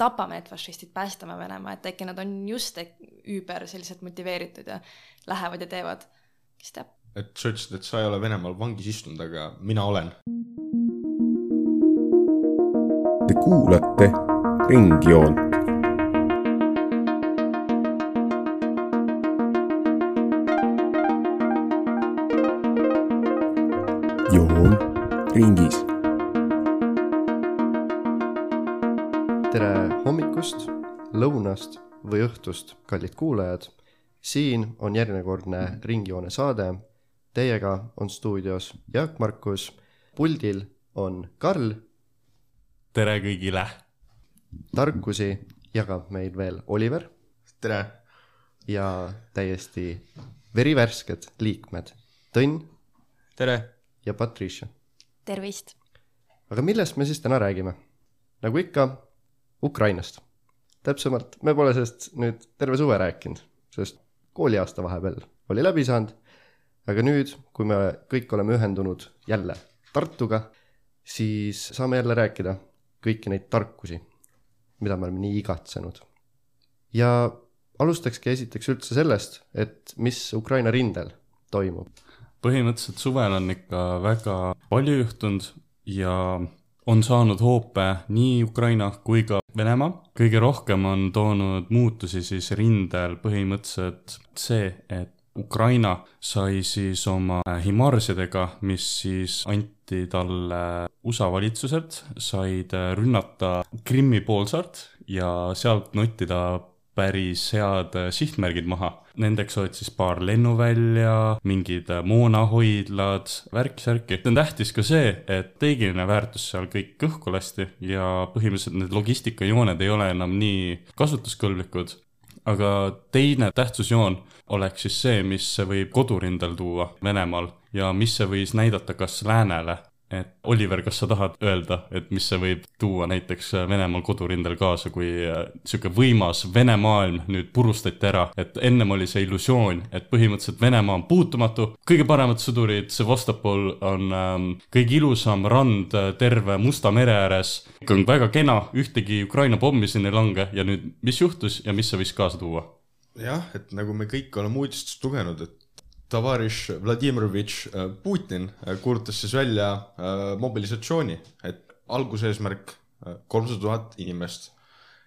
tapame need fašistid, päästame Venemaa, et äkki nad on just üüber selliselt motiveeritud ja lähevad ja teevad, kes teab. et sa ütlesid, et sa ei ole Venemaal vangis istunud, aga mina olen. Te kuulate Ringjoont. joon ringis tere hommikust, lõunast või õhtust, kallid kuulajad. siin on järjekordne Ringjoone saade. Teiega on stuudios Jaak Markus, puldil on Karl. tere kõigile. tarkusi jagab meil veel Oliver. tere. ja täiesti verivärsked liikmed Tõnn. tere. ja Patricia. tervist. aga millest me siis täna räägime? nagu ikka Ukrainast. täpsemalt, me pole sellest nüüd terve suve rääkinud, sest kooliaasta vahepeal oli läbi saanud. aga nüüd, kui me kõik oleme ühendunud jälle Tartuga, siis saame jälle rääkida kõiki neid tarkusi, mida me oleme nii igatsenud. ja alustakski esiteks üldse sellest, et mis Ukraina rindel toimub. põhimõtteliselt suvel on ikka väga palju juhtunud ja on saanud hoope nii Ukraina kui ka Venemaa. kõige rohkem on toonud muutusi siis rindel põhimõtteliselt see, et Ukraina sai siis oma Himarsidega, mis siis anti talle USA valitsuselt, said rünnata Krimmi poolsaart ja sealt nottida päris head sihtmärgid maha. Nendeks olid siis paar lennuvälja, mingid moonahoidlad, värk-särki. on tähtis ka see, et teegiline väärtus seal kõik õhku lasti ja põhimõtteliselt need logistikajooned ei ole enam nii kasutuskõlblikud. aga teine tähtsusjoon oleks siis see, mis võib kodurindel tuua Venemaal ja mis see võis näidata kas läänele et Oliver, kas sa tahad öelda, et mis see võib tuua näiteks Venemaal kodurindel kaasa, kui niisugune võimas Vene maailm nüüd purustati ära, et ennem oli see illusioon, et põhimõtteliselt Venemaa on puutumatu, kõige paremad sõdurid, Sevastopol on ähm, kõige ilusam rand terve Musta mere ääres, ikka on väga kena, ühtegi Ukraina pommi siin ei lange ja nüüd, mis juhtus ja mis see võis kaasa tuua? jah, et nagu me kõik oleme uudistest lugenud, et Tavariš Vladimirovitš Putin kuulutas siis välja mobilisatsiooni, et alguse eesmärk kolmsada tuhat inimest.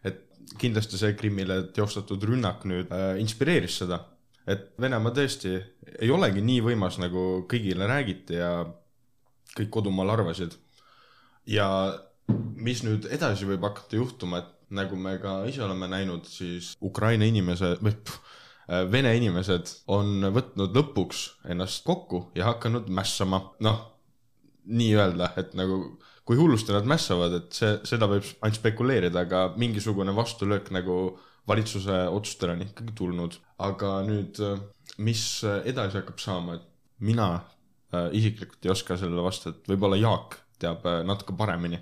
et kindlasti see Krimmile teostatud rünnak nüüd inspireeris seda, et Venemaa tõesti ei olegi nii võimas, nagu kõigile räägiti ja kõik kodumaal arvasid. ja mis nüüd edasi võib hakata juhtuma, et nagu me ka ise oleme näinud, siis Ukraina inimese või pff, Vene inimesed on võtnud lõpuks ennast kokku ja hakanud mässama, noh, nii-öelda, et nagu kui hullusti nad mässavad, et see, seda võib ainult spekuleerida, aga mingisugune vastulöök nagu valitsuse otsustele on ikkagi tulnud. aga nüüd, mis edasi hakkab saama, et mina äh, isiklikult ei oska sellele vastata, võib-olla Jaak teab äh, natuke paremini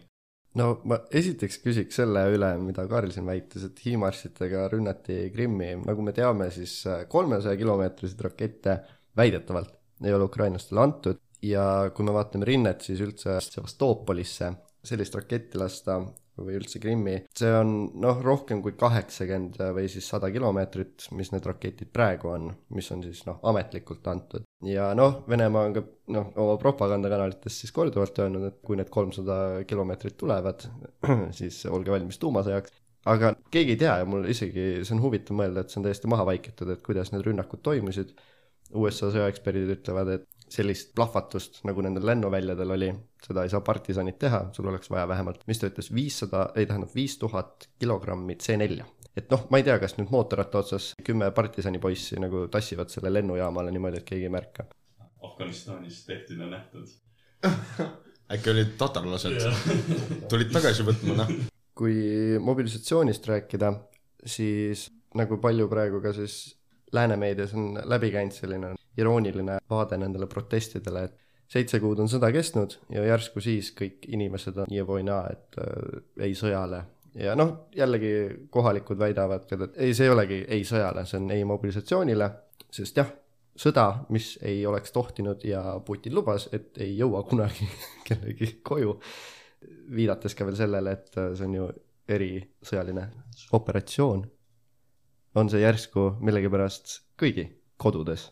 no ma esiteks küsiks selle üle, mida Karl siin väitis, et hiimarsitega rünnati Krimmi, nagu me teame, siis äh, kolmesaja kilomeetriseid rakette väidetavalt ei ole ukrainlastele antud. Ja kui me vaatame rinnet, siis üldse Sevastoopolisse sellist raketti lasta või üldse Krimmi, see on noh, rohkem kui kaheksakümmend või siis sada kilomeetrit, mis need raketid praegu on, mis on siis noh, ametlikult antud. ja noh, Venemaa on ka noh, oma propagandakanalites siis korduvalt öelnud, et kui need kolmsada kilomeetrit tulevad, siis olge valmis tuumasõjaks aga keegi ei tea ja mul isegi, see on huvitav mõelda, et see on täiesti maha vaikitud, et kuidas need rünnakud toimusid. USA sõjaeksperdid ütlevad, et sellist plahvatust, nagu nendel lennuväljadel oli, seda ei saa partisanid teha, sul oleks vaja vähemalt, mis ta ütles, viissada, ei tähendab viis tuhat kilogrammi C4. et noh, ma ei tea, kas nüüd mootorratta otsas kümme partisani poissi nagu tassivad selle lennujaamale niimoodi, et keegi ei märka. Afganistanis tehtud ja nähtud äkki olid tatarlased tulid tagasi võtma, noh. kui mobilisatsioonist rääkida, siis nagu palju praegu ka siis lääne meedias on läbi käinud selline irooniline vaade nendele protestidele, et seitse kuud on sõda kestnud ja järsku siis kõik inimesed on nii või naa, et äh, ei sõjale. ja noh, jällegi kohalikud väidavad et ei, see ei olegi ei sõjale, see on ei mobilisatsioonile, sest jah, sõda, mis ei oleks tohtinud ja Putin lubas, et ei jõua kunagi kellegi koju. viidates ka veel sellele, et äh, see on ju erisõjaline operatsioon, on see järsku millegipärast kõigi kodudes.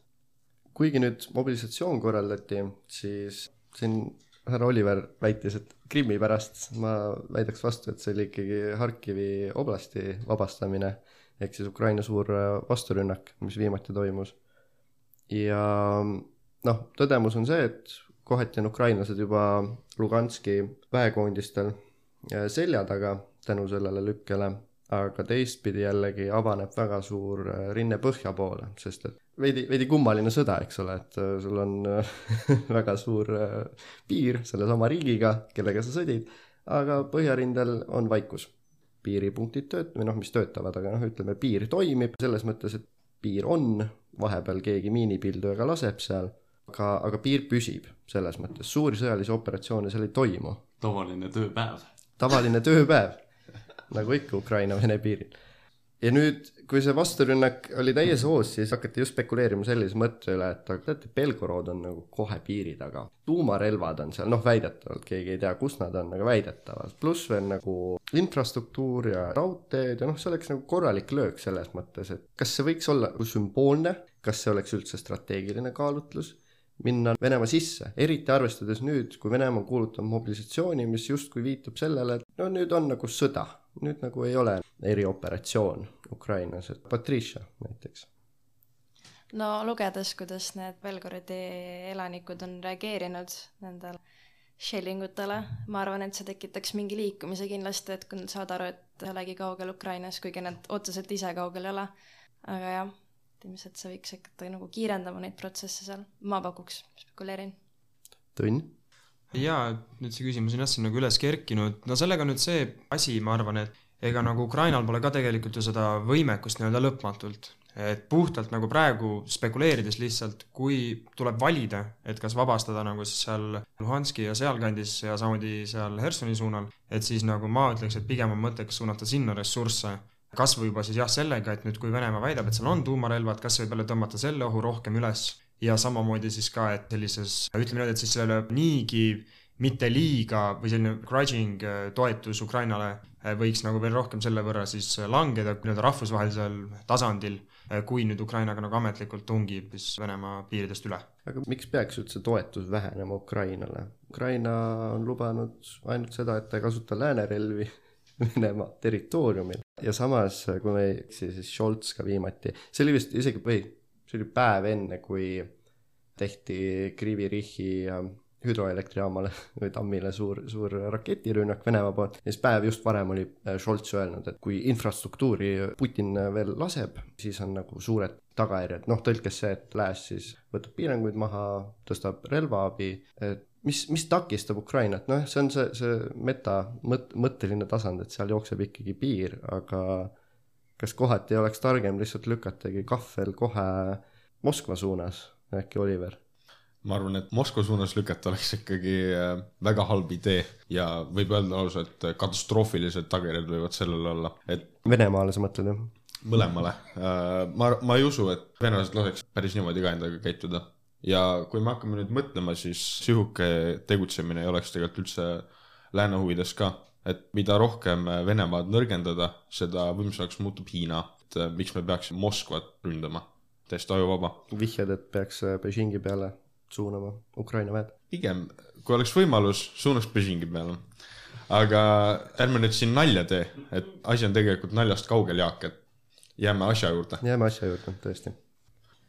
Kuigi nüüd mobilisatsioon korraldati, siis siin härra Oliver väitis, et Krimmi pärast ma väidaks vastu, et see oli ikkagi Harkivi oblasti vabastamine ehk siis Ukraina suur vasturünnak, mis viimati toimus. ja noh, tõdemus on see, et kohati on ukrainlased juba Luganski väekoondistel äh, selja taga tänu sellele lükkele, aga teistpidi jällegi avaneb väga suur äh, rinne põhja poole, sest et veidi, veidi kummaline sõda, eks ole, et äh, sul on väga suur piir sellesama riigiga, kellega sa sõdid, aga põhjarindel on vaikus. piiripunktid tööt-, või noh, mis töötavad, aga noh, ütleme, piir toimib selles mõttes, et piir on, vahepeal keegi miinipildujaga laseb seal, aga, aga piir püsib selles mõttes, suuri sõjalisi operatsioone seal ei toimu. tavaline tööpäev. tavaline tööpäev, nagu ikka Ukraina-Vene piiril. ja nüüd, kui see vasturünnak oli täies hoos, siis hakati just spekuleerima sellise mõtte üle, et aga teate, Belgorod on nagu kohe piiri taga. tuumarelvad on seal, noh, väidetavalt, keegi ei tea, kus nad on, aga väidetavalt, pluss veel nagu infrastruktuur ja raudteed ja noh, see oleks nagu korralik löök selles mõttes, et kas see võiks olla nagu sümboolne, kas see oleks üldse strateegiline kaalutlus minna Venemaa sisse, eriti arvestades nüüd, kui Venemaa on kuulutanud mobilisatsiooni, mis justkui viitab sellele, et no nüüd on nagu sõda, nüüd nagu ei ole erioperatsioon Ukrainas, et Patricia näiteks. no lugedes, kuidas need Belgorodi elanikud on reageerinud nendele shellingutele, ma arvan, et see tekitaks mingi liikumise kindlasti, et kui nad saavad aru, et ei olegi kaugel Ukrainas, kuigi nad otseselt ise kaugel ei ole. aga jah, ilmselt see võiks hakata nagu kiirendama neid protsesse seal, ma pakuks, spekuleerin. Tõnn? jaa, nüüd see küsimus on jah siin nagu üles kerkinud, no sellega on nüüd see asi, ma arvan, et ega nagu Ukrainal pole ka tegelikult ju seda võimekust nii-öelda lõpmatult. et puhtalt nagu praegu spekuleerides lihtsalt, kui tuleb valida, et kas vabastada nagu siis seal Luhanski ja sealkandis ja samamoodi seal Hersoni suunal, et siis nagu ma ütleks, et pigem on mõttekas suunata sinna ressursse kas või juba siis jah, sellega, et nüüd, kui Venemaa väidab, et seal on tuumarelvad, kas võib jälle tõmmata selle ohu rohkem üles ja samamoodi siis ka, et sellises, ütleme niimoodi, et siis sellele niigi mitte liiga või selline grudging äh, toetus Ukrainale äh, võiks nagu veel rohkem selle võrra siis langeda nii-öelda rahvusvahelisel tasandil, äh, kui nüüd Ukrainaga nagu ametlikult tungib siis Venemaa piiridest üle. aga miks peaks üldse toetus vähenema Ukrainale? Ukraina on lubanud ainult seda, et ta ei kasuta läänerelvi Venemaa territooriumil ja samas, kui ma ei eksi, siis Scholz ka viimati, see oli vist isegi, või see oli päev enne, kui tehti Krivi-Rihi hüdroelektrijaamale või tammile suur, suur raketirünnak Venemaa poolt. ja siis päev just varem oli äh, Scholz öelnud, et kui infrastruktuuri Putin veel laseb, siis on nagu suured tagajärjed, noh tõlkes see, et lääs siis võtab piiranguid maha, tõstab relvaabi, et mis, mis takistab Ukrainat, noh, see on see, see meta, mõt-, mõtteline tasand, et seal jookseb ikkagi piir, aga kas kohati oleks targem lihtsalt lükatagi kahvel kohe Moskva suunas, äkki Oliver? Ma arvan, et Moskva suunas lükata oleks ikkagi äh, väga halb idee ja võib öelda lausa, et katastroofilised tagajärjed võivad sellel olla, et Venemaale sa mõtled, jah? mõlemale. Äh, ma, ma ei usu, et venelased laseks päris niimoodi ka endaga käituda. ja kui me hakkame nüüd mõtlema, siis sihuke tegutsemine ei oleks tegelikult üldse lääne huvides ka. et mida rohkem Venemaad nõrgendada, seda võimsamaks muutub Hiina. et äh, miks me peaksime Moskvat ründama, täiesti ajuvaba. vihjad, et peaks Beijingi peale suunama Ukraina väed. pigem, kui oleks võimalus, suunaks Beijingi peale. aga ärme nüüd siin nalja tee, et asi on tegelikult naljast kaugel, Jaak, et jääme asja juurde. jääme asja juurde, tõesti.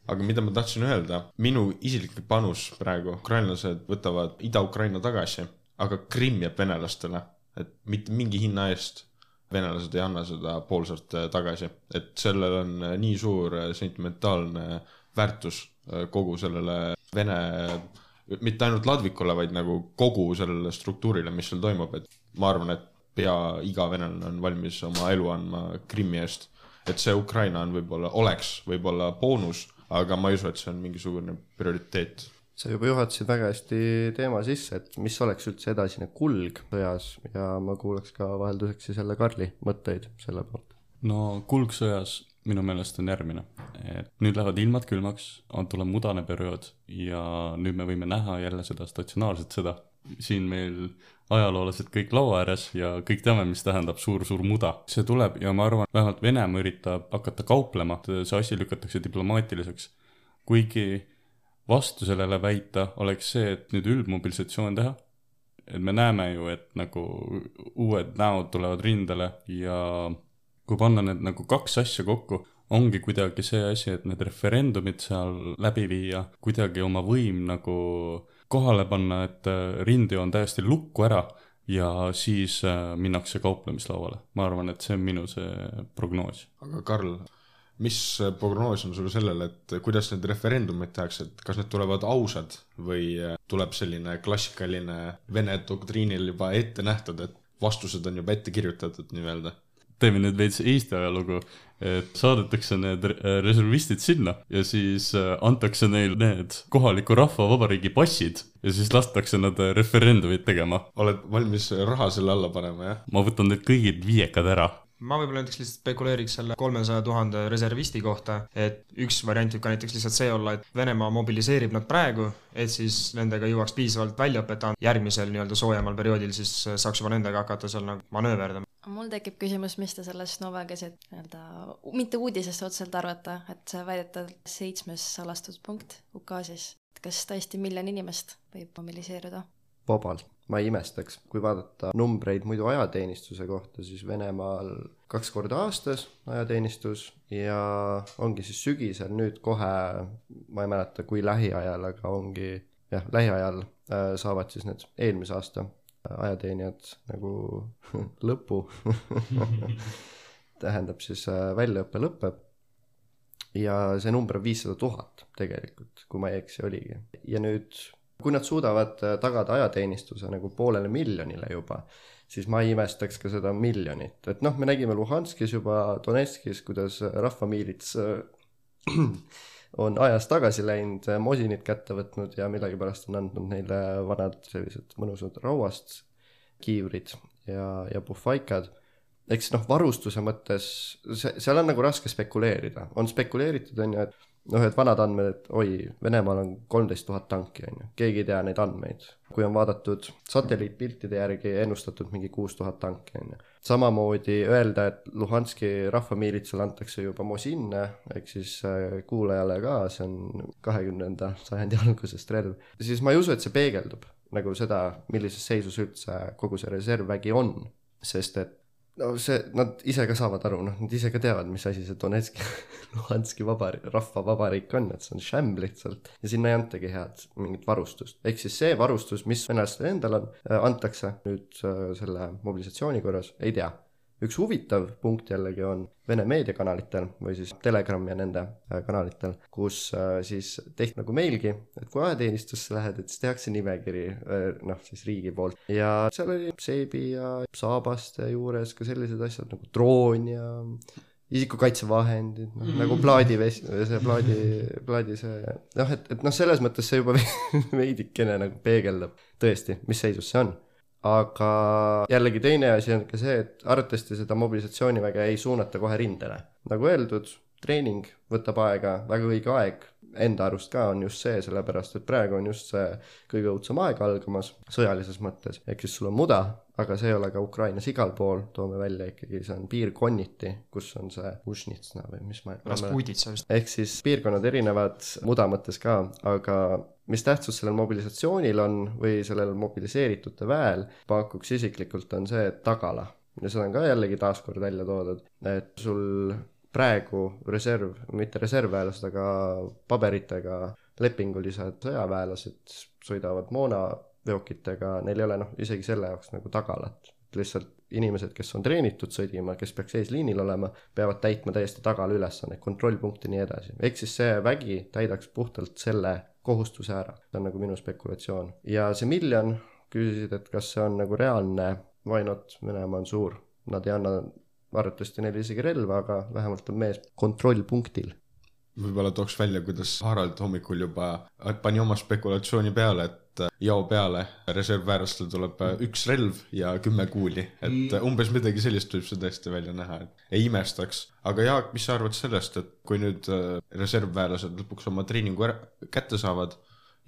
aga mida ma tahtsin öelda, minu isiklik panus praegu, ukrainlased võtavad Ida-Ukraina tagasi, aga Krimm jääb venelastele, et mitte mingi hinna eest venelased ei anna seda poolsaart tagasi, et sellel on nii suur sentimentaalne väärtus kogu sellele Vene, mitte ainult ladvikule, vaid nagu kogu sellele struktuurile, mis seal toimub, et ma arvan, et pea iga venelane on valmis oma elu andma Krimmi eest. et see Ukraina on võib-olla, oleks võib-olla boonus, aga ma ei usu, et see on mingisugune prioriteet sa juba juhatasid väga hästi teema sisse, et mis oleks üldse edasine kulg sõjas ja ma kuulaks ka vahelduseks siis jälle Karli mõtteid selle poolt. no kulg sõjas minu meelest on järgmine, et nüüd lähevad ilmad külmaks, on, tuleb mudane periood ja nüüd me võime näha jälle seda statsionaarset sõda. siin meil ajaloolased kõik laua ääres ja kõik teame, mis tähendab suur-suur muda. see tuleb ja ma arvan, vähemalt Venemaa üritab hakata kauplema, see asi lükatakse diplomaatiliseks. kuigi vastu sellele väita oleks see, et nüüd üldmobilisatsioon teha. et me näeme ju, et nagu uued näod tulevad rindele ja kui panna need nagu kaks asja kokku, ongi kuidagi see asi, et need referendumid seal läbi viia, kuidagi oma võim nagu kohale panna, et äh, rindejoon täiesti lukku ära ja siis äh, minnakse kauplemislauale. ma arvan, et see on minu see prognoos. aga Karl, mis prognoos on sul sellele, et kuidas need referendumid tehakse, et kas need tulevad ausad või äh, tuleb selline klassikaline Vene doktriinil juba ette nähtud, et vastused on juba ette kirjutatud nii-öelda? Teeme nüüd veits Eesti ajalugu, et saadetakse need re- reservistid sinna ja siis äh, antakse neile need kohaliku rahvavabariigi passid ja siis lastakse nad äh, referendumit tegema. oled valmis raha selle alla panema, jah? ma võtan teilt kõigilt viiekad ära ma võib-olla näiteks lihtsalt spekuleeriks selle kolmesaja tuhande reservisti kohta, et üks variant võib ka näiteks lihtsalt see olla, et Venemaa mobiliseerib nad praegu, et siis nendega jõuaks piisavalt väljaõpet anda, järgmisel nii-öelda soojemal perioodil siis saaks juba nendega hakata seal nagu manööverdama. mul tekib küsimus, mis te sellest Nova keset nii-öelda, mitte uudisest otseselt arvata, et see väidetavalt seitsmes salastuspunkt ukaasis, et kas tõesti miljon inimest võib mobiliseeruda? vabalt, ma ei imestaks, kui vaadata numbreid muidu ajateenistuse kohta, siis Venemaal kaks korda aastas ajateenistus ja ongi siis sügisel nüüd kohe, ma ei mäleta, kui lähiajal, aga ongi jah, lähiajal äh, saavad siis need eelmise aasta ajateenijad nagu lõpu tähendab siis äh, väljaõpe lõpeb ja see number on viissada tuhat tegelikult, kui ma ei eksi, oligi. ja nüüd kui nad suudavad äh, tagada ajateenistuse nagu poolele miljonile juba, siis ma ei imestaks ka seda miljonit, et noh, me nägime Luhanskis juba, Donetskis, kuidas rahvamiilits äh, on ajas tagasi läinud, mosinid kätte võtnud ja millegipärast on andnud neile vanad sellised mõnusad rauast kiivrid ja, ja puhvaikad. eks noh, varustuse mõttes see, seal on nagu raske spekuleerida, on spekuleeritud, on ju, et noh, et vanad andmed, et oi, Venemaal on kolmteist tuhat tanki, on ju, keegi ei tea neid andmeid. kui on vaadatud satelliitpiltide järgi ennustatud mingi kuus tuhat tanki, on ju. samamoodi öelda, et Luhanski rahvamiilitsale antakse juba Mosinne, ehk siis äh, kuulajale ka, see on kahekümnenda sajandi algusest relv, siis ma ei usu, et see peegeldub nagu seda, millises seisus üldse kogu see reservvägi on, sest et no see, nad ise ka saavad aru, noh, nad ise ka teavad, mis asi see Donetski, Luhanski vabariik, rahvavabariik on, et see on šämm lihtsalt. ja sinna ei antagi head mingit varustust. ehk siis see varustus, mis venelastel endal on, antakse nüüd äh, selle mobilisatsiooni korras, ei tea üks huvitav punkt jällegi on Vene meediakanalitel või siis Telegram ja nende äh, kanalitel, kus äh, siis tehti nagu meilgi, et kui ajateenistusse lähed, et siis tehakse nimekiri äh, noh, siis riigi poolt. Ja seal oli seebi ja saabaste juures ka sellised asjad nagu droon ja isikukaitsevahendid, noh nagu plaadivest-, see plaadi, plaadi see, noh, et, et noh, selles mõttes see juba veidikene nagu peegeldab tõesti, mis seisus see on aga jällegi teine asi on ka see, et arvatavasti seda mobilisatsiooniväge ei suunata kohe rindele. nagu öeldud, treening võtab aega, väga õige aeg, enda arust ka on just see, sellepärast et praegu on just see kõige õudsem aeg algamas sõjalises mõttes, ehk siis sul on muda, aga see ei ole ka Ukrainas igal pool, toome välja ikkagi, see on piirkonniti, kus on see Ušnitsna või mis ma Rasputitsa vist. ehk siis piirkonnad erinevad muda mõttes ka, aga mis tähtsus sellel mobilisatsioonil on või sellel mobiliseeritute väel, pakuks isiklikult, on see tagala. ja seda on ka jällegi taaskord välja toodud, et sul praegu reserv, mitte reservväelased, aga paberitega lepingulised sõjaväelased sõidavad moonaveokitega, neil ei ole noh, isegi selle jaoks nagu tagalat. lihtsalt inimesed, kes on treenitud sõdima, kes peaks eesliinil olema, peavad täitma täiesti tagala ülesandeid, kontrollpunkti ja nii edasi. ehk siis see vägi täidaks puhtalt selle kohustuse ära, see on nagu minu spekulatsioon. ja see miljon, küsisid, et kas see on nagu reaalne, why not, Venemaa on suur, nad ei anna arvatavasti neile isegi relva, aga vähemalt on mees kontrollpunktil. Võib-olla tooks välja, kuidas Harald hommikul juba pani oma spekulatsiooni peale, et jao peale reservväärlastel tuleb üks relv ja kümme kuuli, et umbes midagi sellist võib see tõesti välja näha, et ei imestaks. aga Jaak, mis sa arvad sellest, et kui nüüd reservväelased lõpuks oma treeningu kätte saavad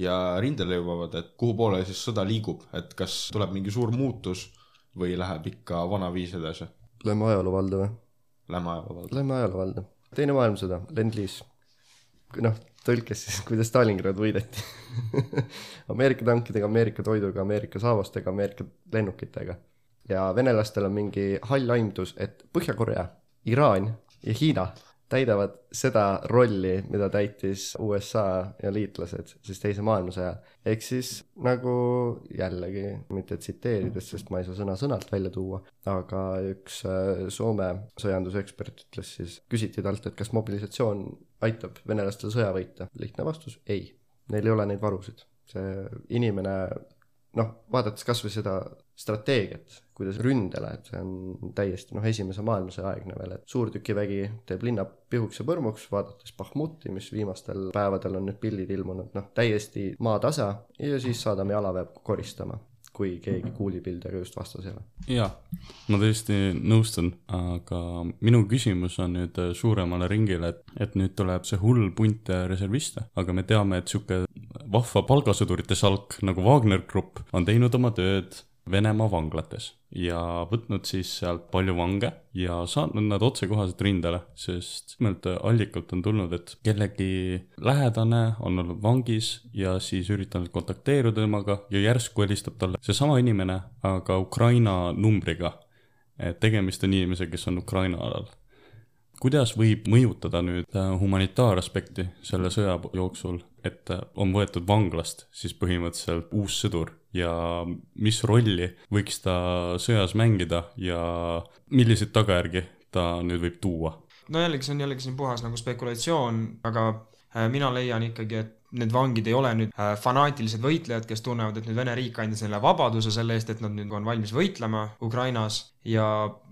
ja rindele jõuavad, et kuhu poole siis sõda liigub, et kas tuleb mingi suur muutus või läheb ikka vanaviis edasi? Lähme ajaloo valda või? Lähme ajaloo valda. Lähme ajaloo valda. teine maailmasõda, Lend-Lease. noh, tõlkes siis, kuidas Stalingrad võideti. Ameerika tankidega, Ameerika toiduga, Ameerika saavastega, Ameerika lennukitega. ja venelastel on mingi hall aimdus, et Põhja-Korea, Iraan ja Hiina täidavad seda rolli, mida täitis USA ja liitlased siis teise maailmasõja ajal. ehk siis nagu jällegi, mitte tsiteerides, sest ma ei saa sõna-sõnalt välja tuua, aga üks äh, Soome sõjandusekspert ütles siis, küsiti talt, et kas mobilisatsioon aitab venelastel sõja võita. lihtne vastus, ei. Neil ei ole neid varusid. see inimene, noh, vaadates kas või seda strateegiat, kuidas ründele, et see on täiesti noh, esimese maailmasõja aegne veel, et suurtükivägi teeb linna pihuks ja põrmuks, vaadates Bahmuti, mis viimastel päevadel on nüüd pildid ilmunud, noh täiesti maatasa ja siis saadame jalaväe koristama, kui keegi kuulipildjaga just vastas ei ole. jaa, ma tõesti nõustun, aga minu küsimus on nüüd suuremale ringile, et, et nüüd tuleb see hull punt reserviste, aga me teame, et sihuke vahva palgasõdurite salk nagu Wagner Grupp on teinud oma tööd Venemaa vanglates ja võtnud siis sealt palju vange ja saatnud nad otsekohaselt rindele, sest nimelt allikalt on tulnud, et kellegi lähedane on olnud vangis ja siis üritanud kontakteeruda temaga ja järsku helistab talle seesama inimene, aga Ukraina numbriga. et tegemist on inimesega, kes on Ukraina alal. Kuidas võib mõjutada nüüd äh, humanitaaraspekti selle sõja jooksul, et äh, on võetud vanglast siis põhimõtteliselt uus sõdur ja mis rolli võiks ta sõjas mängida ja milliseid tagajärgi ta nüüd võib tuua? no jällegi, see on jällegi siin puhas nagu spekulatsioon, aga äh, mina leian ikkagi, et need vangid ei ole nüüd fanaatilised võitlejad, kes tunnevad, et nüüd Vene riik andis neile vabaduse selle eest, et nad nüüd on valmis võitlema Ukrainas ja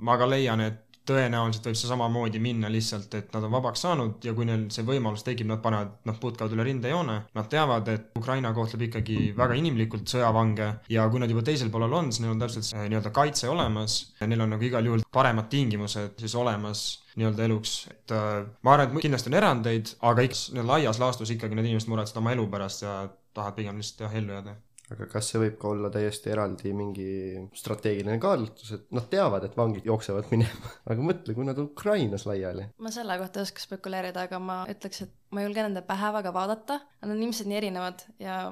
ma ka leian, et tõenäoliselt võib see samamoodi minna lihtsalt, et nad on vabaks saanud ja kui neil see võimalus tekib, nad panevad noh, putkavad üle rindejoone, nad teavad, et Ukraina kohtleb ikkagi väga inimlikult sõjavange ja kui nad juba teisel poolel on, siis neil on täpselt see nii-öelda kaitse olemas ja neil on nagu igal juhul paremad tingimused siis olemas nii-öelda eluks, et äh, ma arvan, et kindlasti on erandeid, aga eks laias laastus ikkagi need inimesed muretsevad oma elu pärast ja tahavad pigem lihtsalt jah, ellu jääda. Aga kas see võib ka olla täiesti eraldi mingi strateegiline kaalutlustus, et nad teavad, et vangid jooksevad minema, aga mõtle, kui nad Ukrainas laiali. ma selle kohta ei oska spekuleerida, aga ma ütleks, et ma ei julge nende pähe väga vaadata, nad on ilmselt nii erinevad ja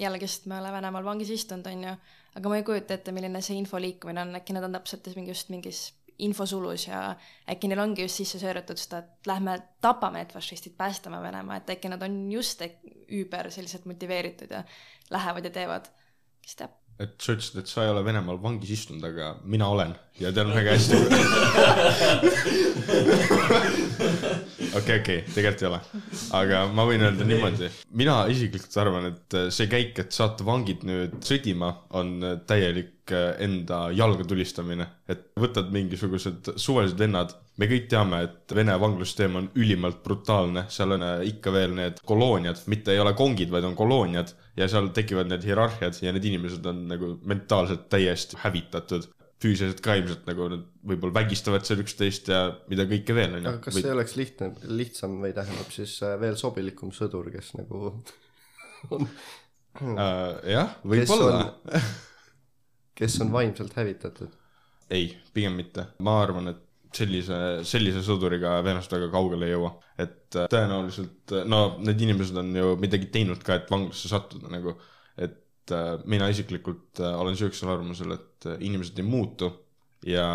jällegist me ei ole Venemaal vangis istunud, on ju, aga ma ei kujuta ette, milline see info liikumine on, äkki nad on täpselt mingi just mingis infosulus ja äkki neil ongi just sisse sööratud seda, et lähme tapame need fašistid, päästame Venemaa, et äkki nad on just üüber selliselt motiveeritud ja lähevad ja teevad, kes teab. et sa ütlesid, et sa ei ole Venemaal vangis istunud, aga mina olen ja tean väga hästi. okei, okei, tegelikult ei ole. aga ma võin öelda niimoodi, mina isiklikult arvan, et see käik, et saata vangid nüüd sõdima, on täielik enda jalga tulistamine. et võtad mingisugused suvalised vennad, me kõik teame, et Vene vanglussüsteem on ülimalt brutaalne, seal on ikka veel need kolooniad, mitte ei ole kongid, vaid on kolooniad ja seal tekivad need hierarhiad ja need inimesed on nagu mentaalselt täiesti hävitatud. Füüsiliselt ka ilmselt nagu nad võib-olla vägistavad seal üksteist ja mida kõike veel on aga kas see oleks lihtne, lihtsam või tähendab siis äh, veel sobilikum sõdur, kes nagu on, uh,? jah, võib-olla on, kes on vaimselt hävitatud? ei, pigem mitte, ma arvan, et sellise, sellise sõduriga venelased väga kaugele ei jõua, et äh, tõenäoliselt, no need inimesed on ju midagi teinud ka, et vanglasse sattuda nagu, et äh, mina isiklikult äh, olen sihukesel arvamusel, et äh, inimesed ei muutu ja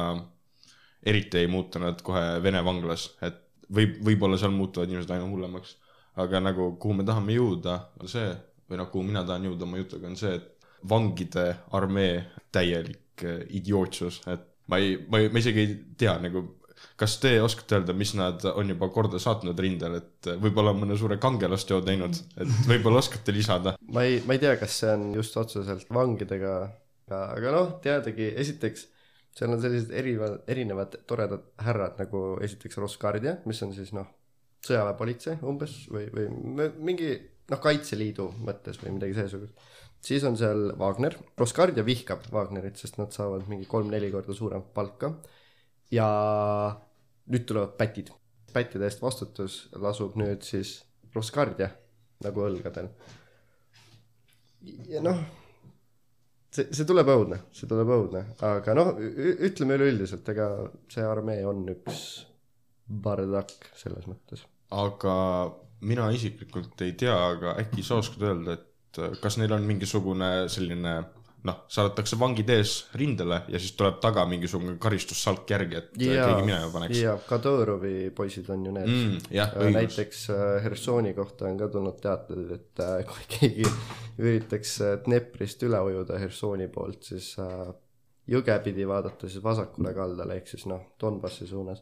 eriti ei muutu nad kohe Vene vanglas, et võib, võib-olla seal muutuvad inimesed aina hullemaks, aga nagu kuhu me tahame jõuda, on see või noh, kuhu mina tahan jõuda oma jutuga, on see, et vangide armee täielik idiootsus, et ma ei, ma ei, ma isegi ei tea nagu, kas te oskate öelda, mis nad on juba korda saatnud rindel, et võib-olla mõne suure kangelasteo teinud, et võib-olla oskate lisada? ma ei, ma ei tea, kas see on just otseselt vangidega, aga, noh, teadagi, esiteks seal on sellised erinevad, erinevad toredad härrad nagu esiteks Rosgardia, mis on siis noh, sõjaväepolitsei umbes või, või mingi noh, Kaitseliidu mõttes või midagi seesugust. siis on seal Wagner, Rosgardia vihkab Wagnerit, sest nad saavad mingi kolm-neli korda suuremat palka. Ja nüüd tulevad pätid. pättide eest vastutus lasub nüüd siis Rosgardia nagu õlgadel ja noh, see, see tuleb õudne, see tuleb õudne, aga noh, ütleme üleüldiselt, ega see armee on üks bardakk selles mõttes. aga mina isiklikult ei tea, aga äkki sa oskad öelda, et kas neil on mingisugune selline noh, saadetakse vangid ees rindele ja siis tuleb taga mingisugune karistussalk järgi, et ja, keegi minema paneks. ja Kadõrovi poisid on ju need. Mm, Äh, näiteks äh, Hersoni kohta on ka tulnud teateid, et äh, kui keegi üritaks Dneprist üle ujuda Hersoni poolt, siis jõge pidi vaadata siis vasakule kaldale ehk siis noh, Donbassi suunas.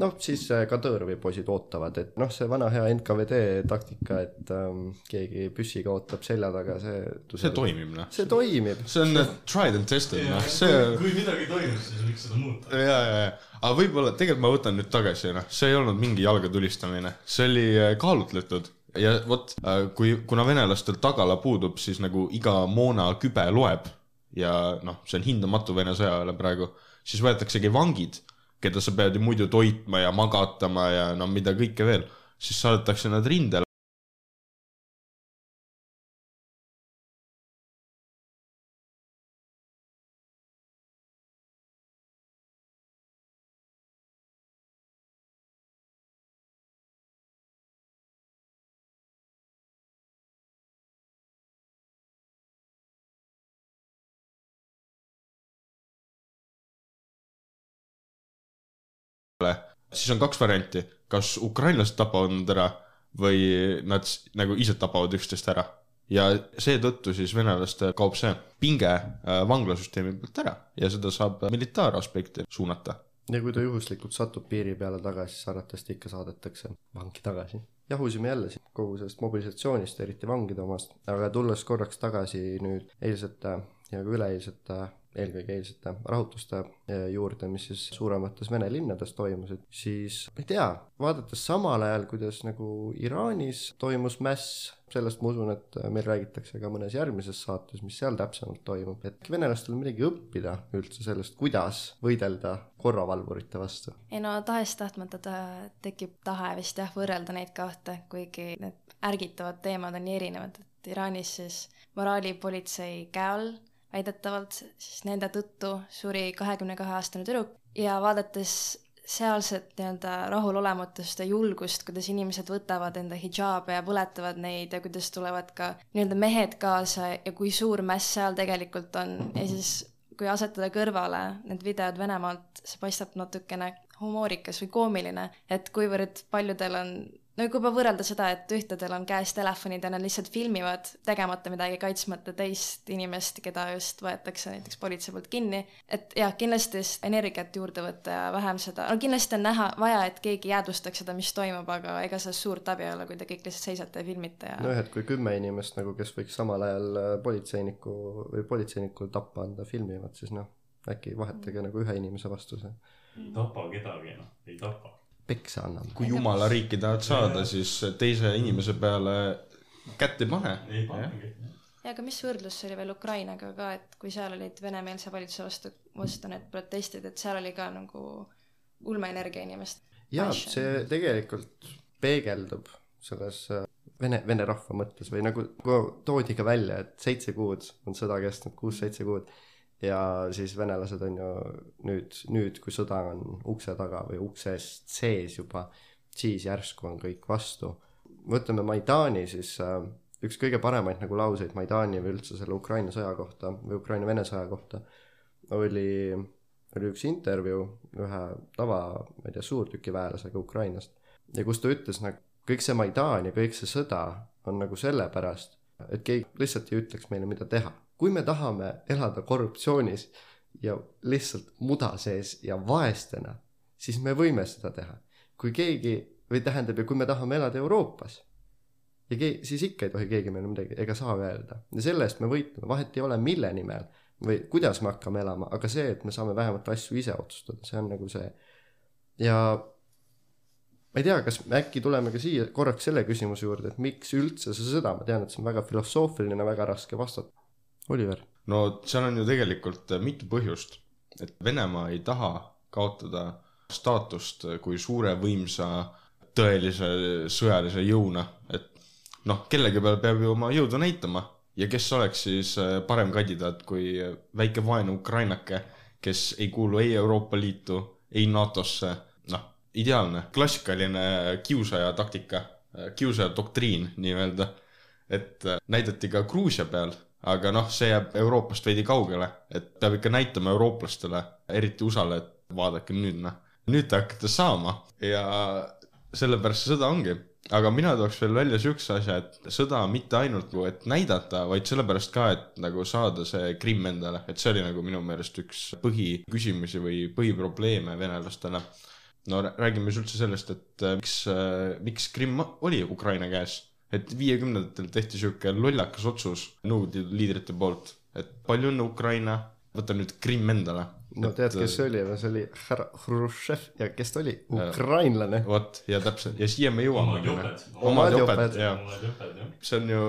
noh, siis äh, Kadõrovi poisid ootavad, et noh, see vana hea NKVD taktika, et ähm, keegi püssiga ootab selja taga, see see toimib, noh. see toimib. see on äh, tried and tested, noh, see kui midagi toimub, siis võiks seda muuta. ja, ja, ja, aga võib-olla tegelikult ma võtan nüüd tagasi, noh, see ei olnud mingi jalga tulistamine, see oli äh, kaalutletud ja vot, kui, kuna venelastel tagala puudub, siis nagu iga moonakübe loeb ja noh, see on hindamatu Vene sõjaväele praegu, siis võetaksegi vangid, keda sa pead ju muidu toitma ja magatama ja no mida kõike veel, siis saadetakse nad rindele. Siis on kaks varianti, kas ukrainlased tapavad nad ära või nad nagu ise tapavad üksteist ära. ja seetõttu siis venelastel kaob see pinge äh, vanglasüsteemi pealt ära ja seda saab militaaraspekti suunata. ja kui ta juhuslikult satub piiri peale tagasi, siis arvatavasti ikka saadetakse vangi tagasi. jahusime jälle siin kogu sellest mobilisatsioonist, eriti vangide omast, aga tulles korraks tagasi nüüd eilsete ja ka üleeilsete, eelkõige eilsete rahutuste eh, juurde, mis siis suuremates Vene linnades toimusid, siis ma ei tea, vaadates samal ajal, kuidas nagu Iraanis toimus mäss, sellest ma usun, et meil räägitakse ka mõnes järgmises saates, mis seal täpsemalt toimub, et venelastel on midagi õppida üldse sellest, kuidas võidelda korravalvurite vastu. ei no tahes-tahtmata ta tekib tahe vist jah, võrrelda neid kahte, kuigi need ärgitavad teemad on nii erinevad, et Iraanis siis moraalipolitsei käe all väidetavalt siis nende tõttu suri kahekümne kahe aastane tüdruk ja vaadates sealset nii-öelda rahulolematust ja julgust, kuidas inimesed võtavad enda hidžaabe ja põletavad neid ja kuidas tulevad ka nii-öelda mehed kaasa ja kui suur mäss seal tegelikult on. Ja siis kui asetada kõrvale need videod Venemaalt, see paistab natukene humoorikas või koomiline, et kuivõrd paljudel on no kui juba võrrelda seda, et ühtedel on käes telefonid ja nad lihtsalt filmivad tegemata midagi, kaitsmata teist inimest, keda just võetakse näiteks politsei poolt kinni, et jah, kindlasti energiat juurde võtta ja vähem seda, no kindlasti on näha, vaja, et keegi jäädvustaks seda, mis toimub, aga ega sellest suurt abi ei ole, kui te kõik lihtsalt seisate ja filmite ja nojah, et kui kümme inimest nagu, kes võiks samal ajal äh, politseiniku või politseinikul tappa anda, filmivad, siis noh, äkki vahetage nagu ühe inimese vastu see. Ei tapa kedagi, noh, ei tapa. Peksa annab. kui jumala riiki tahad saada, siis teise inimese peale kätt ei pane. ei panegi. ja aga mis võrdlus see oli veel Ukrainaga ka, et kui seal olid venemeelse valitsuse vastu, vastu need protestid, et seal oli ka nagu ulmeenergia inimest. jaa, see tegelikult peegeldub selles äh, vene, vene rahva mõttes või nagu toodi ka välja, et seitse kuud on sõda kestnud, kuus-seitse kuud ja siis venelased on ju nüüd, nüüd, kui sõda on ukse taga või ukse eest sees juba, siis järsku on kõik vastu. võtame Maidani, siis äh, üks kõige paremaid nagu lauseid Maidani või üldse selle Ukraina sõja kohta või Ukraina-Vene sõja kohta oli, oli üks intervjuu ühe tava, ma ei tea, suurtükiväelasega Ukrainast ja kus ta ütles nagu kõik see Maidan ja kõik see sõda on nagu sellepärast, et keegi lihtsalt ei ütleks meile, mida teha. Kui me tahame elada korruptsioonis ja lihtsalt muda sees ja vaestena, siis me võime seda teha. kui keegi või tähendab, ja kui me tahame elada Euroopas ja keegi, siis ikka ei tohi keegi meile midagi ega saa öelda ja selle eest me võitleme, vahet ei ole, mille nimel või kuidas me hakkame elama, aga see, et me saame vähemalt asju ise otsustada, see on nagu see. ja ma ei tea, kas me äkki tuleme ka siia korraks selle küsimuse juurde, et miks üldse see sõda, ma tean, et see on väga filosoofiline, väga raske vastata. Oliver, no seal on ju tegelikult äh, mitu põhjust, et Venemaa ei taha kaotada staatust kui suure võimsa tõelise sõjalise jõuna, et noh, kellegi peal peab ju oma jõudu näitama. Ja kes oleks siis äh, parem kandidaat kui väike vaene ukrainake, kes ei kuulu ei Euroopa Liitu, ei NATO-sse, noh, ideaalne, klassikaline kiusaja taktika, kiusaja doktriin nii-öelda. et äh, näidati ka Gruusia peal, aga noh, see jääb Euroopast veidi kaugele, et peab ikka näitama eurooplastele, eriti USA-le, et vaadake nüüd noh, nüüd te hakkate saama ja sellepärast see sõda ongi. aga mina tooks veel välja siukse asja, et sõda mitte ainult nagu, et näidata, vaid sellepärast ka, et nagu saada see Krimm endale, et see oli nagu minu meelest üks põhiküsimusi või põhiprobleeme venelastele. no rää- räägime siis üldse sellest, et äh, miks, miks Krimm oli Ukraina käes, et viiekümnendatel tehti sihuke lollakas otsus Nõukogude Liidu liidrite poolt, et palju õnne Ukraina, võta nüüd Krimm endale. no tead, kes see oli, see oli härra Hruštšev ja kes ta oli? ukrainlane. vot ja täpselt ja siia me jõuamegi. Omad omad joped. joped, jah. see on ju,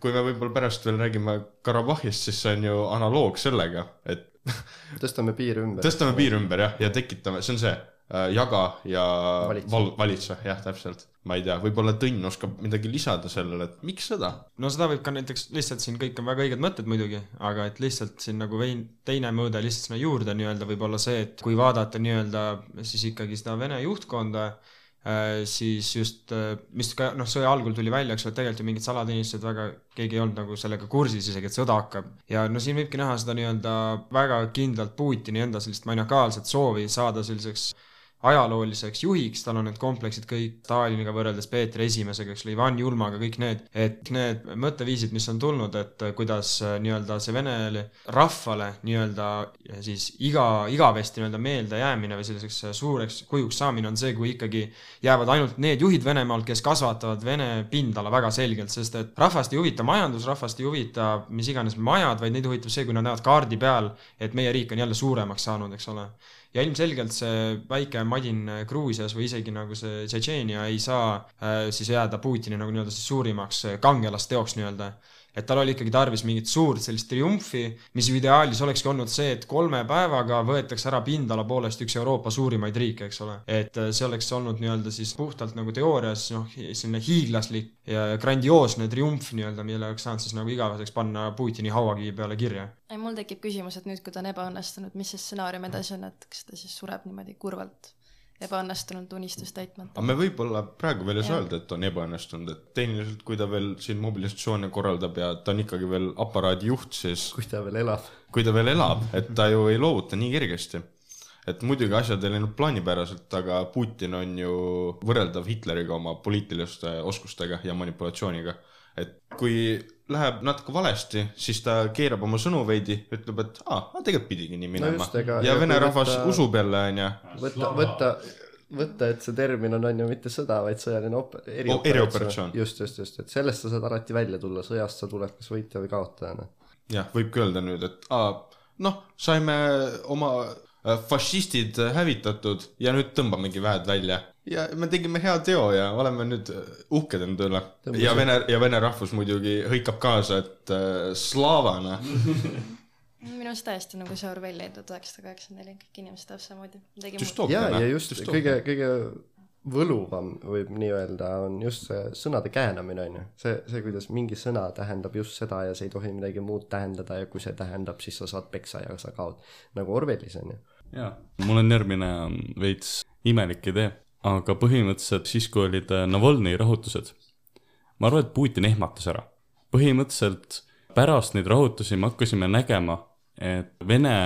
kui me võib-olla pärast veel räägime Karabahhist, siis see on ju analoog sellega, et tõstame piiri ümber. tõstame piiri ümber jah, ja tekitame, see on see äh, jaga ja Valitse. val-, valitse, jah, täpselt. Ma ei tea, võib-olla Tõnn oskab midagi lisada sellele, et miks sõda? no seda võib ka näiteks lihtsalt siin kõik on väga õiged mõtted muidugi, aga et lihtsalt siin nagu vein, teine mõõde lihtsalt sinna juurde nii-öelda võib olla see, et kui vaadata nii-öelda siis ikkagi seda Vene juhtkonda, siis just, mis ka noh, sõja algul tuli välja, eks ole, et tegelikult ju mingid salateenistused väga, keegi ei olnud nagu sellega kursis isegi, et sõda hakkab. ja no siin võibki näha seda nii-öelda väga kindlalt Putini enda sellist maniakaalset soovi saada selliseks ajalooliseks juhiks, tal on need kompleksid kõik Staliniga võrreldes Peeter Esimesega, eks ole, Ivan Julmaga, kõik need, et need mõtteviisid, mis on tulnud, et kuidas äh, nii-öelda see vene rahvale nii-öelda siis iga, igavesti nii-öelda meeldejäämine või selliseks äh, suureks kujuks saamine on see, kui ikkagi jäävad ainult need juhid Venemaalt, kes kasvatavad Vene pindala väga selgelt, sest et rahvast ei huvita majandus, rahvast ei huvita mis iganes majad, vaid neid huvitab see, kui nad näevad kaardi peal, et meie riik on jälle suuremaks saanud, eks ole ja ilmselgelt see väike madin Gruusias või isegi nagu see Tšetšeenia ei saa äh, siis jääda Putini nagu nii-öelda siis suurimaks äh, kangelasteoks nii-öelda. Et tal oli ikkagi tarvis mingit suurt sellist triumfi, mis ju ideaalis olekski olnud see, et kolme päevaga võetakse ära pindala poolest üks Euroopa suurimaid riike, eks ole. et äh, see oleks olnud nii-öelda siis puhtalt nagu teoorias noh, selline hiiglaslik ja grandioosne triumf nii-öelda, mille oleks saanud siis nagu igaveseks panna Putini hauakivi peale kirja ei, mul tekib küsimus, et nüüd, kui ta on ebaõnnestunud, mis see stsenaarium edasi on, et kas ta siis sureb niimoodi kurvalt ebaõnnestunud unistust täitmata? aga me võib-olla praegu veel ei saa öelda, et on ebaõnnestunud, et tehniliselt, kui ta veel siin mobilisatsioone korraldab ja ta on ikkagi veel aparaadi juht, siis kui ta veel elab. kui ta veel elab, et ta ju ei loovuta nii kergesti. et muidugi asjad ei läinud plaanipäraselt, aga Putin on ju võrreldav Hitleriga oma poliitiliste oskustega ja manipulatsiooniga. et kui läheb natuke valesti, siis ta keerab oma sõnu veidi, ütleb, et aa, tegelikult pidigi nii minema ega- ja ja vene rahvas võtta- usub jälle, onju. võtta, võtta, võtta, et see termin on, on ju mitte sõda, vaid sõjaline op-, O- erioperatsioon. just, just, just, et sellest sa saad alati välja tulla, sõjast sa tuled kas võitja või kaotajana. jah, võibki öelda nüüd, et aa, noh, saime oma äh, fašistid hävitatud ja nüüd tõmbamegi väed välja. Ja me tegime hea teo ja oleme nüüd äh, uhked enda üle. Ja vene, ja vene rahvus muidugi hõikab kaasa, et äh, slaavana. minu arust täiesti nagu see Orwelli tuhat üheksasada kaheksakümmend neli, kõik inimesed täpselt samamoodi, ja, ja just kõige, kõige võluvam võib nii öelda, on just see sõnade käänamine, on ju. see, see, kuidas mingi sõna tähendab just seda ja see ei tohi midagi muud tähendada ja kui see tähendab, siis sa saad peksa ja sa kaod. nagu Orwellis on ju. jaa, mul on järgmine veits imelik idee, aga põhimõtteliselt siis, kui olid äh, Navalnõi rahutused, ma arvan, et Putin ehmatas ära. põhimõtteliselt pärast neid rahutusi me hakkasime nägema, et Vene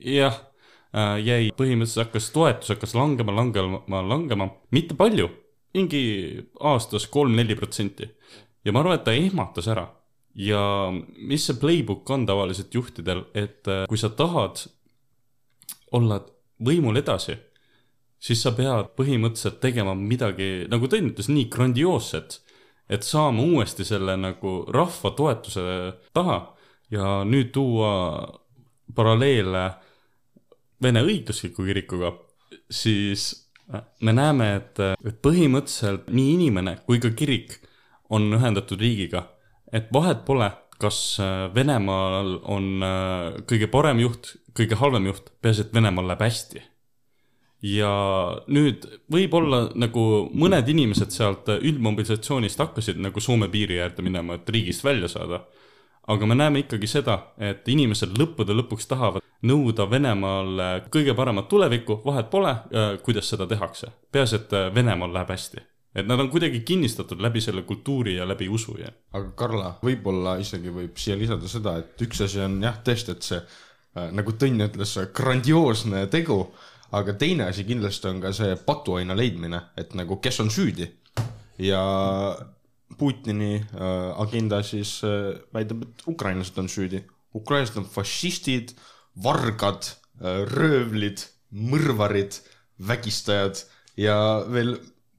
jah, jäi, põhimõtteliselt hakkas toetus hakkas langema, langema, langema, mitte palju, mingi aastas kolm-neli protsenti. ja ma arvan, et ta ehmatas ära. ja mis see playbook on tavaliselt juhtidel, et äh, kui sa tahad olla võimul edasi, siis sa pead põhimõtteliselt tegema midagi, nagu Tõnn ütles, nii grandioosset, et saama uuesti selle nagu rahva toetuse taha ja nüüd tuua paralleele Vene õigeuskliku kirikuga, siis me näeme, et, et põhimõtteliselt nii inimene kui ka kirik on ühendatud riigiga, et vahet pole, kas äh, Venemaal on äh, kõige parem juht, kõige halvem juht, peaasi, et Venemaal läheb hästi. Ja nüüd võib-olla nagu mõned inimesed sealt üldmobilisatsioonist hakkasid nagu Soome piiri äärde minema, et riigist välja saada. aga me näeme ikkagi seda, et inimesed lõppude lõpuks tahavad nõuda Venemaale kõige paremat tulevikku, vahet pole, kuidas seda tehakse. peaasi, et Venemaal läheb hästi et nad on kuidagi kinnistatud läbi selle kultuuri ja läbi usu ja. aga Karla, võib-olla isegi võib siia lisada seda, et üks asi on jah, tõesti, et see äh, nagu Tõnn ütles, grandioosne tegu, aga teine asi kindlasti on ka see patuaina leidmine, et nagu kes on süüdi ja Putini äh, agenda siis äh, väidab, et ukrainlased on süüdi. ukrainlased on fašistid, vargad äh,, röövlid, mõrvarid, vägistajad ja veel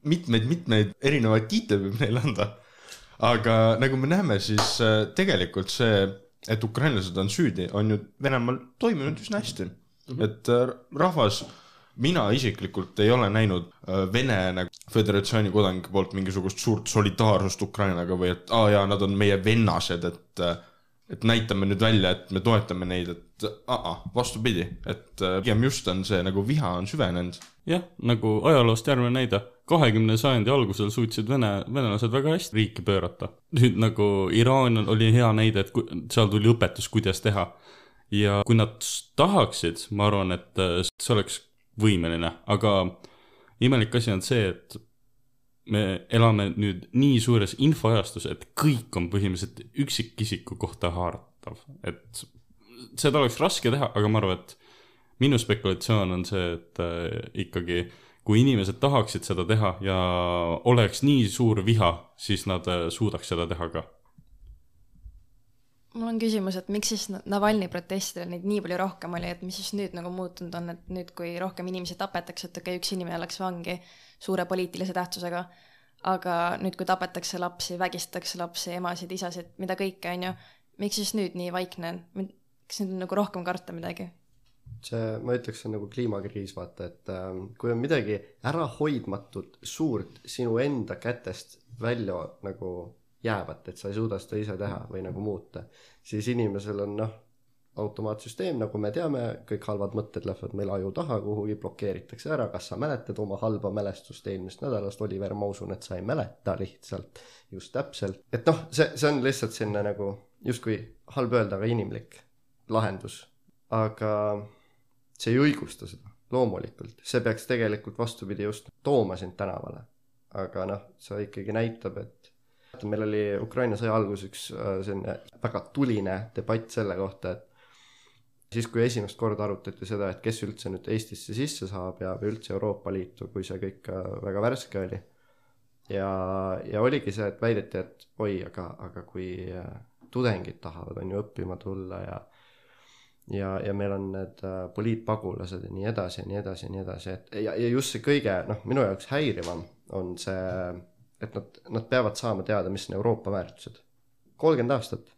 mitmeid-mitmeid erinevaid tiitleid võib neile anda. aga nagu me näeme, siis tegelikult see, et ukrainlased on süüdi, on ju Venemaal toiminud üsna hästi mm. -hmm. et äh, rahvas, mina isiklikult ei ole näinud äh, Vene nagu föderatsiooni kodanike poolt mingisugust suurt solidaarsust Ukrainaga või et aa ah, jaa, nad on meie vennased, et et näitame nüüd välja, et me toetame neid, et aa, vastupidi, et pigem just on see nagu viha on süvenenud. jah, nagu ajaloost järgmine näide kahekümne sajandi algusel suutsid vene, venelased väga hästi riiki pöörata. nüüd nagu Iraan oli hea näide, et seal tuli õpetus, kuidas teha. Ja kui nad tahaksid, ma arvan, et äh, see oleks võimeline, aga imelik asi on see, et me elame nüüd nii suures infoajastus, et kõik on põhimõtteliselt üksikisiku kohta haaratav, et seda oleks raske teha, aga ma arvan, et minu spekulatsioon on see, et äh, ikkagi kui inimesed tahaksid seda teha ja oleks nii suur viha, siis nad äh, suudaks seda teha ka. Mul on küsimus, et miks siis Navalnõi protestidel neid nii palju rohkem oli, et mis siis nüüd nagu muutunud on, et nüüd, kui rohkem inimesi tapetakse, et okei okay,, üks inimene läks vangi suure poliitilise tähtsusega, aga nüüd, kui tapetakse lapsi, vägistatakse lapsi, emasid, isasid, mida kõike, on ju, miks siis nüüd nii vaikne on? kas nüüd on nagu rohkem karta midagi? see, ma ütleks, see on nagu kliimakriis, vaata, et äh, kui on midagi ärahoidmatut, suurt, sinu enda kätest välja nagu jäävat, et sa ei suuda seda ise teha või nagu muuta, siis inimesel on noh, automaatsüsteem, nagu me teame, kõik halvad mõtted lähevad meil aju taha kuhugi, blokeeritakse ära, kas sa mäletad oma halba mälestust eelmisest nädalast, Oliver, ma usun, et sa ei mäleta lihtsalt, just täpselt, et noh, see, see on lihtsalt selline nagu justkui halb öelda, aga inimlik lahendus, aga see ei õigusta seda, loomulikult, see peaks tegelikult vastupidi just tooma sind tänavale. aga noh, see ikkagi näitab, et meil oli Ukraina sõja alguses üks äh, selline väga tuline debatt selle kohta, et siis, kui esimest korda arutati seda, et kes üldse nüüd Eestisse sisse saab ja, üldse Euroopa Liitu, kui see kõik äh, väga värske oli. ja, ja oligi see, et väideti, et oi, aga, aga kui äh, tudengid tahavad, on ju, õppima tulla ja ja, ja meil on need poliitpagulased ja nii edasi ja nii edasi ja nii edasi, et ja, ja just see kõige noh, minu jaoks häirivam on see, et nad, nad peavad saama teada, mis on Euroopa väärtused. kolmkümmend aastat,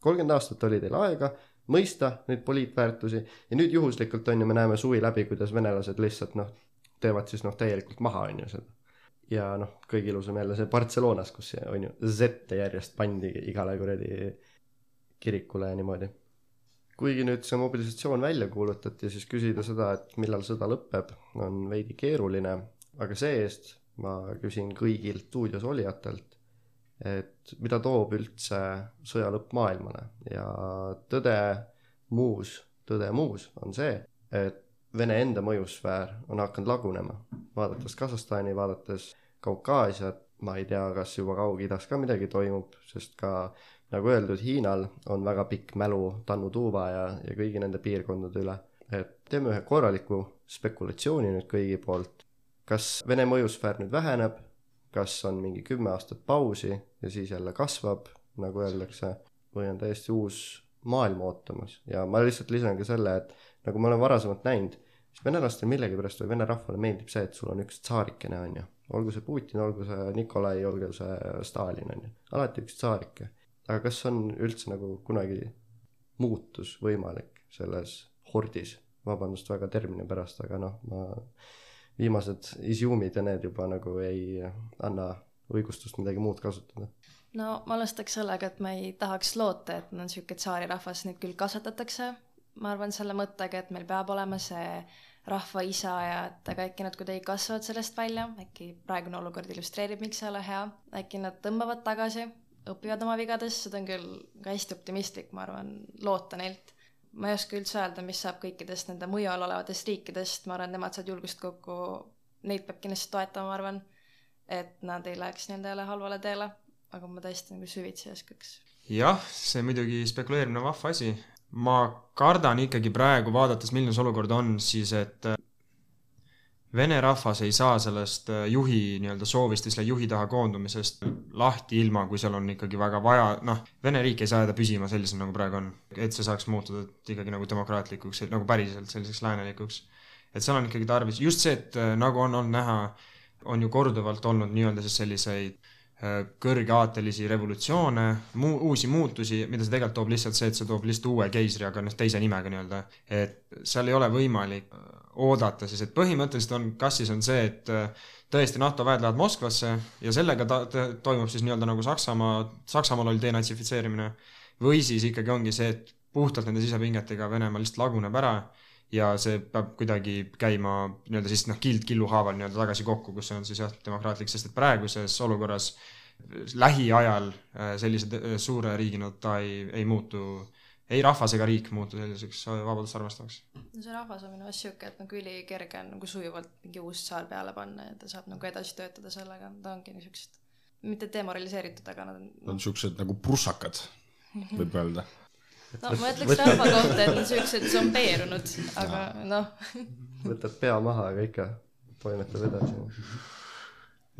kolmkümmend aastat oli teil aega mõista neid poliitväärtusi ja nüüd juhuslikult on ju, me näeme suvi läbi, kuidas venelased lihtsalt noh, teevad siis noh, täielikult maha on ju seda. ja noh, kõige ilusam jälle see Barcelonas, kus on ju Z-e järjest pandi igale kuradi kirikule ja niimoodi kuigi nüüd see mobilisatsioon välja kuulutati, siis küsida seda, et millal sõda lõpeb, on veidi keeruline, aga see-eest ma küsin kõigilt stuudios olijatelt, et mida toob üldse sõja lõpp maailmale ja tõde muus, tõde muus on see, et Vene enda mõjusfäär on hakanud lagunema, vaadates Kasahstani, vaadates Kaukaasiat, ma ei tea, kas juba Kaug-Idas ka midagi toimub, sest ka nagu öeldud, Hiinal on väga pikk mälu Tannu Tuuba ja, ja kõigi nende piirkondade üle. et teeme ühe korraliku spekulatsiooni nüüd kõigi poolt. Kas Vene mõjusfäär nüüd väheneb, kas on mingi kümme aastat pausi ja siis jälle kasvab, nagu öeldakse, või on täiesti uus maailm ootamas ja ma lihtsalt lisan ka selle, et nagu me oleme varasemalt näinud, siis venelastel millegipärast või vene rahvale meeldib see, et sul on üks tsaarikene, on ju. olgu see Putin, olgu see Nikolai, olgu see Stalin, on ju. alati üks tsaarike aga kas on üldse nagu kunagi muutus võimalik selles hordis, vabandust väga termini pärast, aga noh, ma viimased Iziumid ja need juba nagu ei anna õigustust midagi muud kasutada. no ma alustaks sellega, et ma ei tahaks loota, et on niisugune tsaarirahvas, neid küll kasvatatakse, ma arvan selle mõttega, et meil peab olema see rahva isa ja et aga äkki nad kuidagi kasvavad sellest välja, äkki praegune olukord illustreerib, miks see ei ole hea, äkki nad tõmbavad tagasi, õpivad oma vigadest, seda on küll ka hästi optimistlik, ma arvan, loota neilt. Ma ei oska üldse öelda, mis saab kõikidest nende mujal olevatest riikidest, ma arvan, nemad saavad julgust kokku, neid peab kindlasti toetama, ma arvan, et nad ei läheks nendele halvale teele, aga ma tõesti nagu süvitsi ei oskaks jah, see muidugi spekuleerimine on vahva asi. ma kardan ikkagi praegu, vaadates, milline see olukord on, siis et vene rahvas ei saa sellest äh, juhi nii-öelda soovist ja selle juhi taha koondumisest lahti ilma, kui seal on ikkagi väga vaja, noh, Vene riik ei saa jääda püsima sellisena, nagu praegu on. et see saaks muutuda ikkagi nagu demokraatlikuks, nagu päriselt selliseks läänelikuks. et seal on ikkagi tarvis, just see, et äh, nagu on olnud näha, on ju korduvalt olnud nii-öelda siis selliseid Äh, kõrgeaatelisi revolutsioone, muu, uusi muutusi, mida see tegelikult toob lihtsalt see, et see toob lihtsalt uue keisri, aga noh, teise nimega nii-öelda. et seal ei ole võimalik oodata siis, et põhimõtteliselt on, kas siis on see, et äh, tõesti NATO väed lähevad Moskvasse ja sellega ta, ta, toimub siis nii-öelda nagu Saksamaa, Saksamaal oli denatsifitseerimine, või siis ikkagi ongi see, et puhtalt nende sisepingetega Venemaa lihtsalt laguneb ära ja see peab kuidagi käima nii-öelda siis noh, kild killu haaval nii-öelda tagasi kokku, kus on siis jah, demokraatlik, sest et praeguses olukorras lähiajal äh, sellise äh, suure riigina ta ei, ei muutu, ei rahvas ega riik muutu selliseks vabadust armastavaks. no see rahvas on minu arust sihuke, et nagu ülikerge on nagu sujuvalt mingi uus saar peale panna ja ta saab nagu edasi töötada sellega, ta ongi niisugused, mitte demoraliseeritud, aga nad on Nad on siuksed nagu prussakad, võib öelda no ma ütleks rahva kohta, et nad siuksed zombeerunud, aga noh. võtad pea maha, aga ikka toimetab edasi.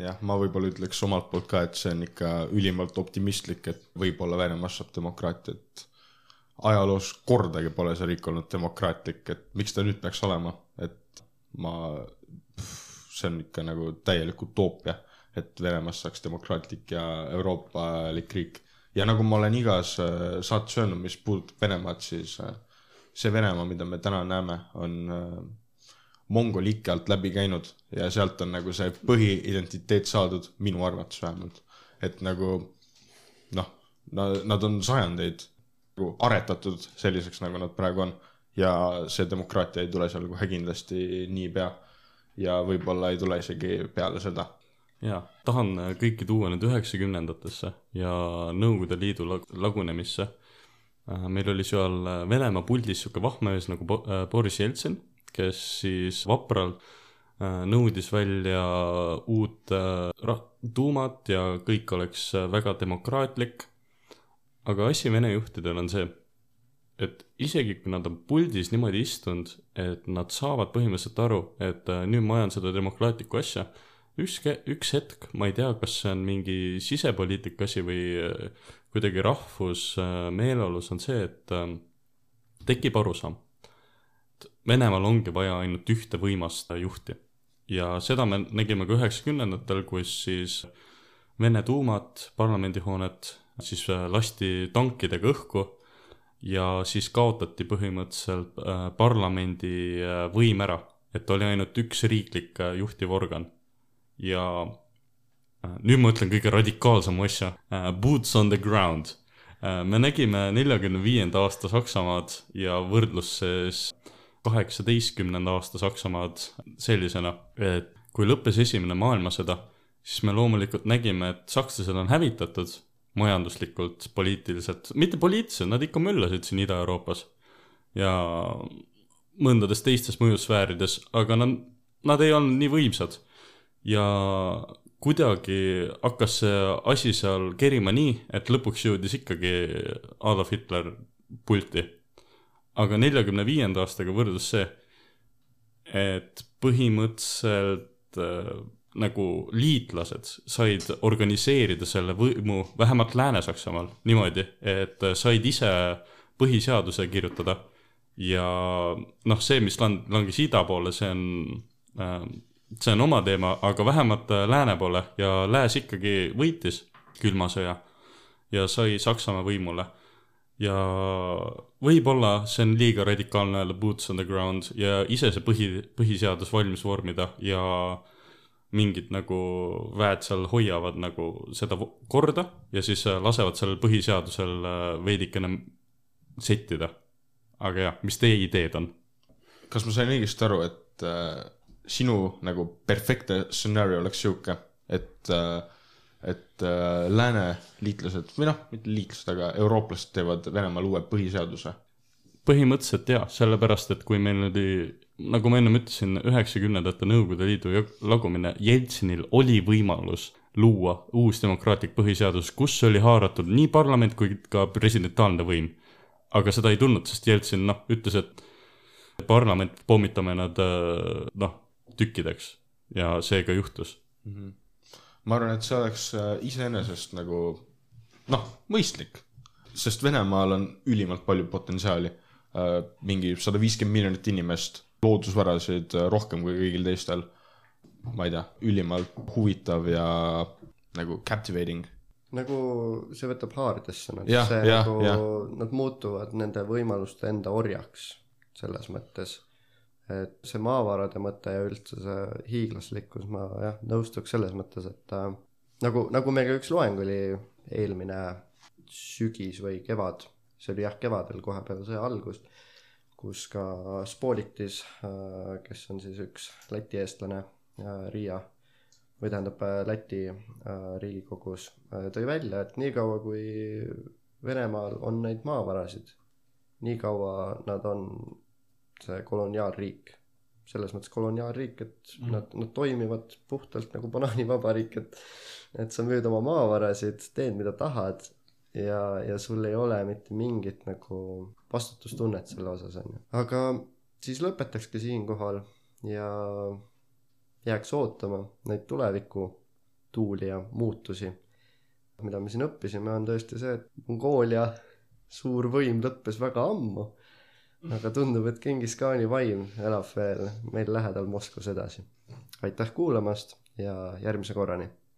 jah, ma võib-olla ütleks omalt poolt ka, et see on ikka ülimalt optimistlik, et võib-olla Venemaast saab demokraatia, et ajaloos kordagi pole see riik olnud demokraatlik, et miks ta nüüd peaks olema, et ma, see on ikka nagu täielik utoopia, et Venemaast saaks demokraatlik ja euroopalik riik ja nagu ma olen igas äh, saates öelnud, mis puudutab Venemaad, siis äh, see Venemaa, mida me täna näeme, on äh, mongoli ikke alt läbi käinud ja sealt on nagu see põhiidentiteet saadud, minu arvates vähemalt. et nagu noh, nad on sajandeid nagu aretatud selliseks, nagu nad praegu on ja see demokraatia ei tule seal kohe kindlasti niipea ja võib-olla ei tule isegi peale seda jaa, tahan äh, kõiki tuua nüüd üheksakümnendatesse ja Nõukogude Liidu lag-, lagunemisse. Äh, meil oli seal äh, Venemaa puldis niisugune vahmemees nagu Boris Jeltsin, kes siis vapralt nõudis välja uut ra-, tuumat ja kõik oleks väga demokraatlik. Aga asi Vene juhtidel on see, et isegi kui nad on puldis niimoodi istunud, et nad saavad põhimõtteliselt aru, et nüüd ma ajan seda demokraatlikku asja üks, üks hetk, ma ei tea, kas see on mingi sisepoliitika asi või äh, kuidagi rahvusmeeleolus on see, et ähm, tekib arusaam. Venemaal ongi vaja ainult ühte võimast juhti ja seda me nägime ka üheksakümnendatel, kus siis Vene tuumat, parlamendihoonet siis äh, lasti tankidega õhku ja siis kaotati põhimõtteliselt äh, parlamendi võim ära, et oli ainult üks riiklik juhtiv organ. Ja äh, nüüd ma ütlen kõige radikaalsema asja, äh, boots on the ground. Äh, me nägime neljakümne viienda aasta Saksamaad ja võrdluses kaheksateistkümnenda aasta Saksamaad sellisena, et kui lõppes esimene maailmasõda, siis me loomulikult nägime, et sakslased on hävitatud majanduslikult, poliitiliselt, mitte poliitiliselt, nad ikka möllasid siin Ida-Euroopas ja mõndades teistes mõjusfäärides, aga nad, nad ei olnud nii võimsad ja kuidagi hakkas see asi seal kerima nii, et lõpuks jõudis ikkagi Adolf Hitler pulti. aga neljakümne viienda aastaga võrdus see, et põhimõtteliselt äh, nagu liitlased said organiseerida selle võimu, vähemalt Lääne-Saksamaal, niimoodi, et said ise põhiseaduse kirjutada ja noh, see, mis lang-, langes ida poole, see on äh, see on oma teema, aga vähemalt äh, lääne poole ja lääs ikkagi võitis külma sõja ja sai Saksamaa võimule. ja võib-olla see on liiga radikaalne öelda boots on the ground ja ise see põhi, põhiseadus valmis vormida ja mingid nagu väed seal hoiavad nagu seda korda ja siis äh, lasevad sellel põhiseadusel äh, veidikene settida. aga jah, mis teie ideed on? kas ma sain õigesti aru, et äh, sinu nagu perfektne stsenaarium oleks sihuke, et äh,, et äh, lääne liitlased või noh, mitte liitlased, aga eurooplased teevad Venemaal uue põhiseaduse. põhimõtteliselt jah, sellepärast et kui meil oli, nagu ma ennem ütlesin, üheksakümnendate Nõukogude Liidu lagumine, Jeltsinil oli võimalus luua uus demokraatlik põhiseadus, kus oli haaratud nii parlament kui ka presidentaalne võim. aga seda ei tulnud, sest Jeltsin noh, ütles, et parlament pommitame nad äh, noh, tükkideks ja see ka juhtus. ma arvan, et see oleks äh, iseenesest nagu noh, mõistlik, sest Venemaal on ülimalt palju potentsiaali. mingi sada viiskümmend miljonit inimest, loodusvarasid äh, rohkem kui kõigil teistel. ma ei tea, ülimalt huvitav ja nagu captivating. nagu see võtab haardesse nad, Jah, see jah, nagu jah., nad muutuvad nende võimaluste enda orjaks selles mõttes. et see maavarade mõte ja üldse see hiiglaslikkus, ma jah, nõustuks selles mõttes, et äh, nagu, nagu meil ka üks loeng oli eelmine sügis või kevad, see oli jah, kevadel kohe peale sõja algust, kus ka Spolitis, kes on siis üks Läti eestlane, Riia või tähendab äh, Läti äh, riigikogus äh, tõi välja, et niikaua kui Venemaal on neid maavarasid, niikaua nad on see koloniaalriik. selles mõttes koloniaalriik, et mm. nad, nad toimivad puhtalt nagu banaanivabariik, et et sa müüd oma maavarasid, teed mida tahad ja, ja sul ei ole mitte mingit nagu vastutustunnet selle osas, on ju. aga siis lõpetakski siinkohal ja jääks ootama neid tuleviku tuuli ja muutusi. mida me siin õppisime, on tõesti see, et Mongoolia suur võim lõppes väga ammu. aga tundub, et Kingiskaani vaim elab veel meil lähedal Moskvas edasi. aitäh kuulamast ja järgmise korrani